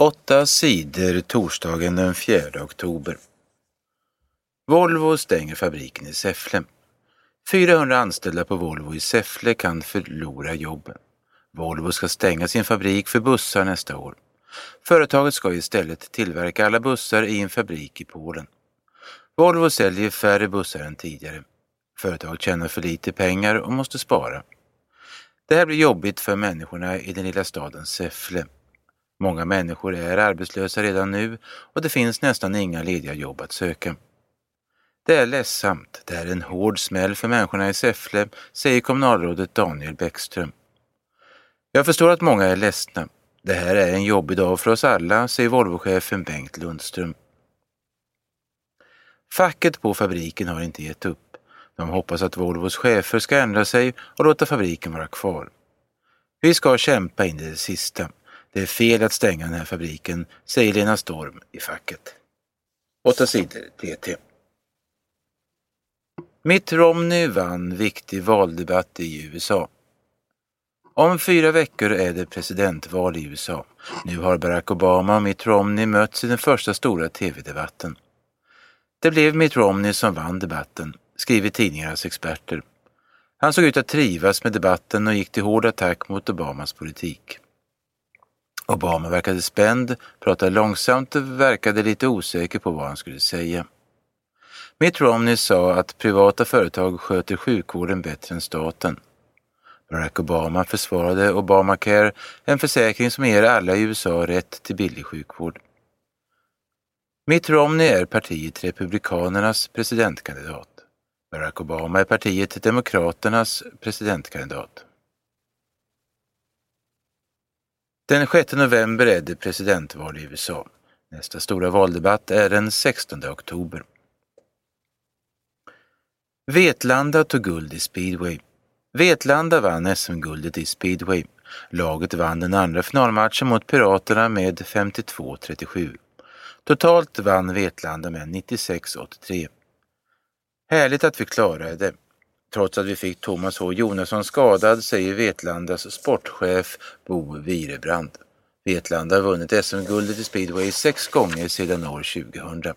Åtta sidor torsdagen den 4 oktober. Volvo stänger fabriken i Säffle. 400 anställda på Volvo i Säffle kan förlora jobben. Volvo ska stänga sin fabrik för bussar nästa år. Företaget ska istället tillverka alla bussar i en fabrik i Polen. Volvo säljer färre bussar än tidigare. Företaget tjänar för lite pengar och måste spara. Det här blir jobbigt för människorna i den lilla staden Säffle. Många människor är arbetslösa redan nu och det finns nästan inga lediga jobb att söka. Det är ledsamt, det är en hård smäll för människorna i Säffle, säger kommunalrådet Daniel Bäckström. Jag förstår att många är ledsna. Det här är en jobbig dag för oss alla, säger Volvochefen Bengt Lundström. Facket på fabriken har inte gett upp. De hoppas att Volvos chefer ska ändra sig och låta fabriken vara kvar. Vi ska kämpa in i det sista. Det är fel att stänga den här fabriken, säger Lena Storm i facket. Åtta sidor TT. Mitt Romney vann viktig valdebatt i USA. Om fyra veckor är det presidentval i USA. Nu har Barack Obama och Mitt Romney mötts i den första stora tv-debatten. Det blev Mitt Romney som vann debatten, skriver tidningarnas experter. Han såg ut att trivas med debatten och gick till hård attack mot Obamas politik. Obama verkade spänd, pratade långsamt och verkade lite osäker på vad han skulle säga. Mitt Romney sa att privata företag sköter sjukvården bättre än staten. Barack Obama försvarade Obamacare, en försäkring som ger alla i USA rätt till billig sjukvård. Mitt Romney är partiet Republikanernas presidentkandidat. Barack Obama är partiet Demokraternas presidentkandidat. Den 6 november är det presidentval i USA. Nästa stora valdebatt är den 16 oktober. Vetlanda tog guld i speedway. Vetlanda vann SM-guldet i speedway. Laget vann den andra finalmatchen mot Piraterna med 52-37. Totalt vann Vetlanda med 96-83. Härligt att vi klarade det. Trots att vi fick Thomas H Jonasson skadad, säger Vetlandas sportchef Bo Virebrand. Vetlanda har vunnit SM-guldet i speedway sex gånger sedan år 2000.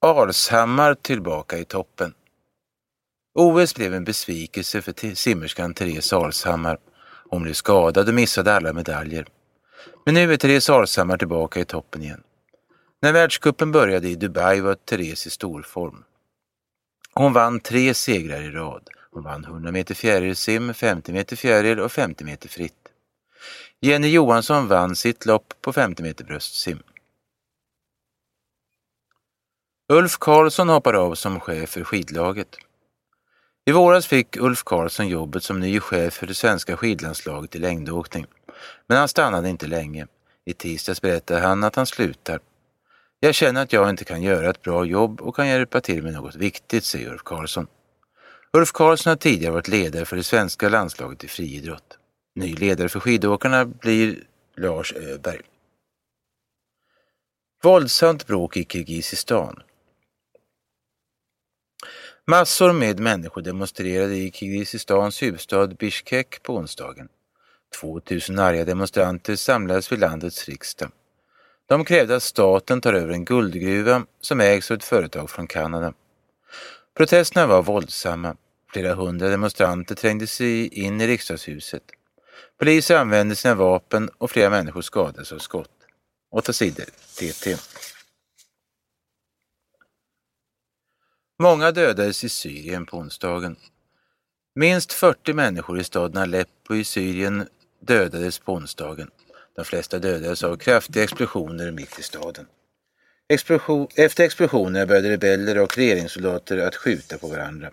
Alshammar tillbaka i toppen. OS blev en besvikelse för simmerskan Therese Alshammar. Hon blev skadad och missade alla medaljer. Men nu är Therese Alshammar tillbaka i toppen igen. När världskuppen började i Dubai var Therese i storform. Hon vann tre segrar i rad. Hon vann 100 meter fjärilsim, 50 meter fjäril och 50 meter fritt. Jenny Johansson vann sitt lopp på 50 meter bröstsim. Ulf Karlsson hoppar av som chef för skidlaget. I våras fick Ulf Karlsson jobbet som ny chef för det svenska skidlandslaget i längdåkning. Men han stannade inte länge. I tisdags berättade han att han slutar. Jag känner att jag inte kan göra ett bra jobb och kan hjälpa till med något viktigt, säger Ulf Karlsson. Ulf Karlsson har tidigare varit ledare för det svenska landslaget i friidrott. Ny ledare för skidåkarna blir Lars Öberg. Våldsamt bråk i Kirgizistan. Massor med människor demonstrerade i Kirgizistans huvudstad Bishkek på onsdagen. 2000 arga demonstranter samlades vid landets riksdag. De krävde att staten tar över en guldgruva som ägs av ett företag från Kanada. Protesterna var våldsamma. Flera hundra demonstranter trängde sig in i riksdagshuset. Poliser använde sina vapen och flera människor skadades av skott. Åtta sidor TT. Många dödades i Syrien på onsdagen. Minst 40 människor i staden Aleppo i Syrien dödades på onsdagen. De flesta dödades av kraftiga explosioner mitt i staden. Explosion, efter explosionerna började rebeller och regeringssoldater att skjuta på varandra.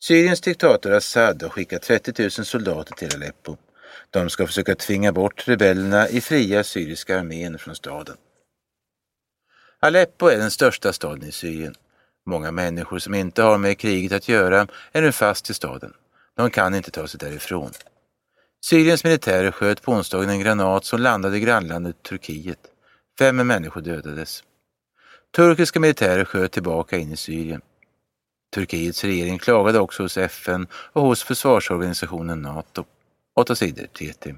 Syriens diktator Assad har skickat 30 000 soldater till Aleppo. De ska försöka tvinga bort rebellerna i fria syriska armén från staden. Aleppo är den största staden i Syrien. Många människor som inte har med kriget att göra är nu fast i staden. De kan inte ta sig därifrån. Syriens militärer sköt på onsdagen en granat som landade i grannlandet Turkiet. Fem människor dödades. Turkiska militärer sköt tillbaka in i Syrien. Turkiets regering klagade också hos FN och hos försvarsorganisationen NATO. Åtta sidor TT.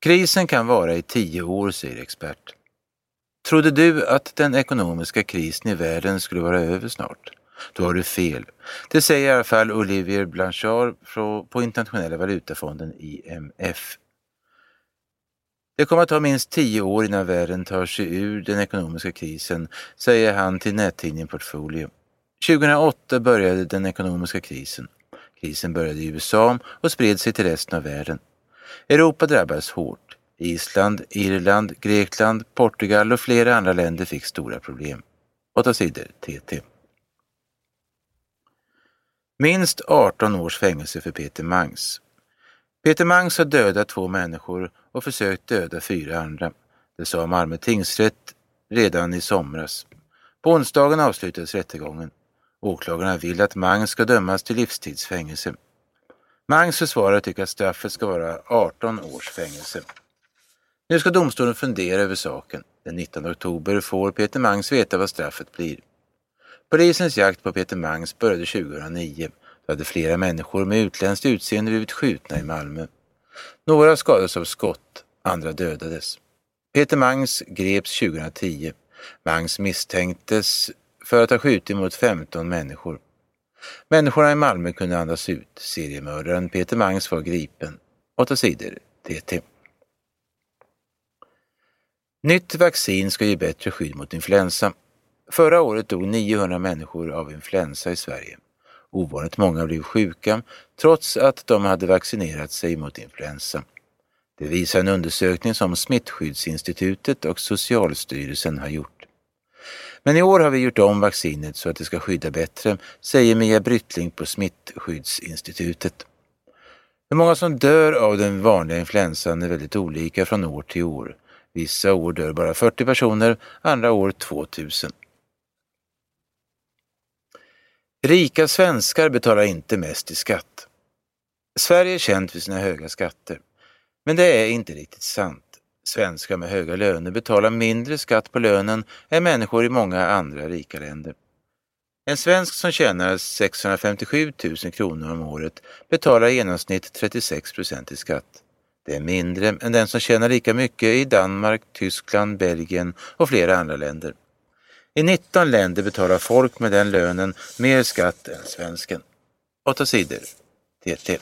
Krisen kan vara i tio år, säger expert. Trodde du att den ekonomiska krisen i världen skulle vara över snart? Då har du fel. Det säger i alla fall Olivier Blanchard på Internationella valutafonden IMF. Det kommer att ta minst tio år innan världen tar sig ur den ekonomiska krisen, säger han till nättidningen Portfolio. 2008 började den ekonomiska krisen. Krisen började i USA och spred sig till resten av världen. Europa drabbades hårt. Island, Irland, Grekland, Portugal och flera andra länder fick stora problem. 8 sidor TT. Minst 18 års fängelse för Peter Mangs. Peter Mangs har dödat två människor och försökt döda fyra andra. Det sa Malmö tingsrätt redan i somras. På onsdagen avslutades rättegången. Åklagarna vill att Mangs ska dömas till livstidsfängelse. Mangs försvarare tycker att straffet ska vara 18 års fängelse. Nu ska domstolen fundera över saken. Den 19 oktober får Peter Mangs veta vad straffet blir. Polisens jakt på Peter Mangs började 2009. Då hade flera människor med utländskt utseende blivit skjutna i Malmö. Några skadades av skott, andra dödades. Peter Mangs greps 2010. Mangs misstänktes för att ha skjutit mot 15 människor. Människorna i Malmö kunde andas ut. Seriemördaren Peter Mangs var gripen. 8 sidor TT. Nytt vaccin ska ge bättre skydd mot influensa. Förra året dog 900 människor av influensa i Sverige. Ovanligt många blev sjuka trots att de hade vaccinerat sig mot influensa. Det visar en undersökning som Smittskyddsinstitutet och Socialstyrelsen har gjort. Men i år har vi gjort om vaccinet så att det ska skydda bättre, säger Mia Bryttling på Smittskyddsinstitutet. Hur många som dör av den vanliga influensan är väldigt olika från år till år. Vissa år dör bara 40 personer, andra år 2000. Rika svenskar betalar inte mest i skatt. Sverige är känt för sina höga skatter. Men det är inte riktigt sant. Svenskar med höga löner betalar mindre skatt på lönen än människor i många andra rika länder. En svensk som tjänar 657 000 kronor om året betalar i genomsnitt 36 procent i skatt. Det är mindre än den som tjänar lika mycket i Danmark, Tyskland, Belgien och flera andra länder. I 19 länder betalar folk med den lönen mer skatt än svensken. 8 sidor. TT.